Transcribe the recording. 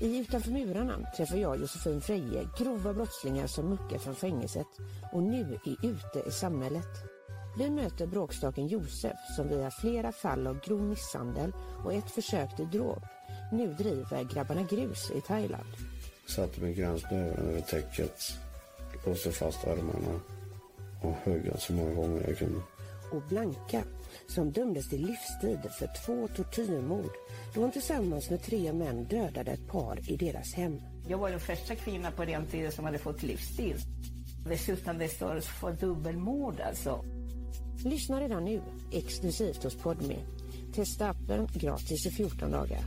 I Utanför murarna träffar jag Josefin Freje grova brottslingar som muckar från fängelset och nu är ute i samhället. Vi möter bråkstaken Josef som via flera fall av grov misshandel och ett försök till dråp nu driver grabbarna grus i Thailand. Satte min gränsnöven över täcket, låste fast armarna och högg så många gånger jag kunde. Och Blanka som dömdes till livstid för två tortyrmord då hon tillsammans med tre män dödade ett par i deras hem. Jag var den första kvinnan på den tiden som hade fått livstid. Dessutom det står för dubbelmord alltså. Lyssna redan nu, exklusivt hos Podme. Testa appen gratis i 14 dagar.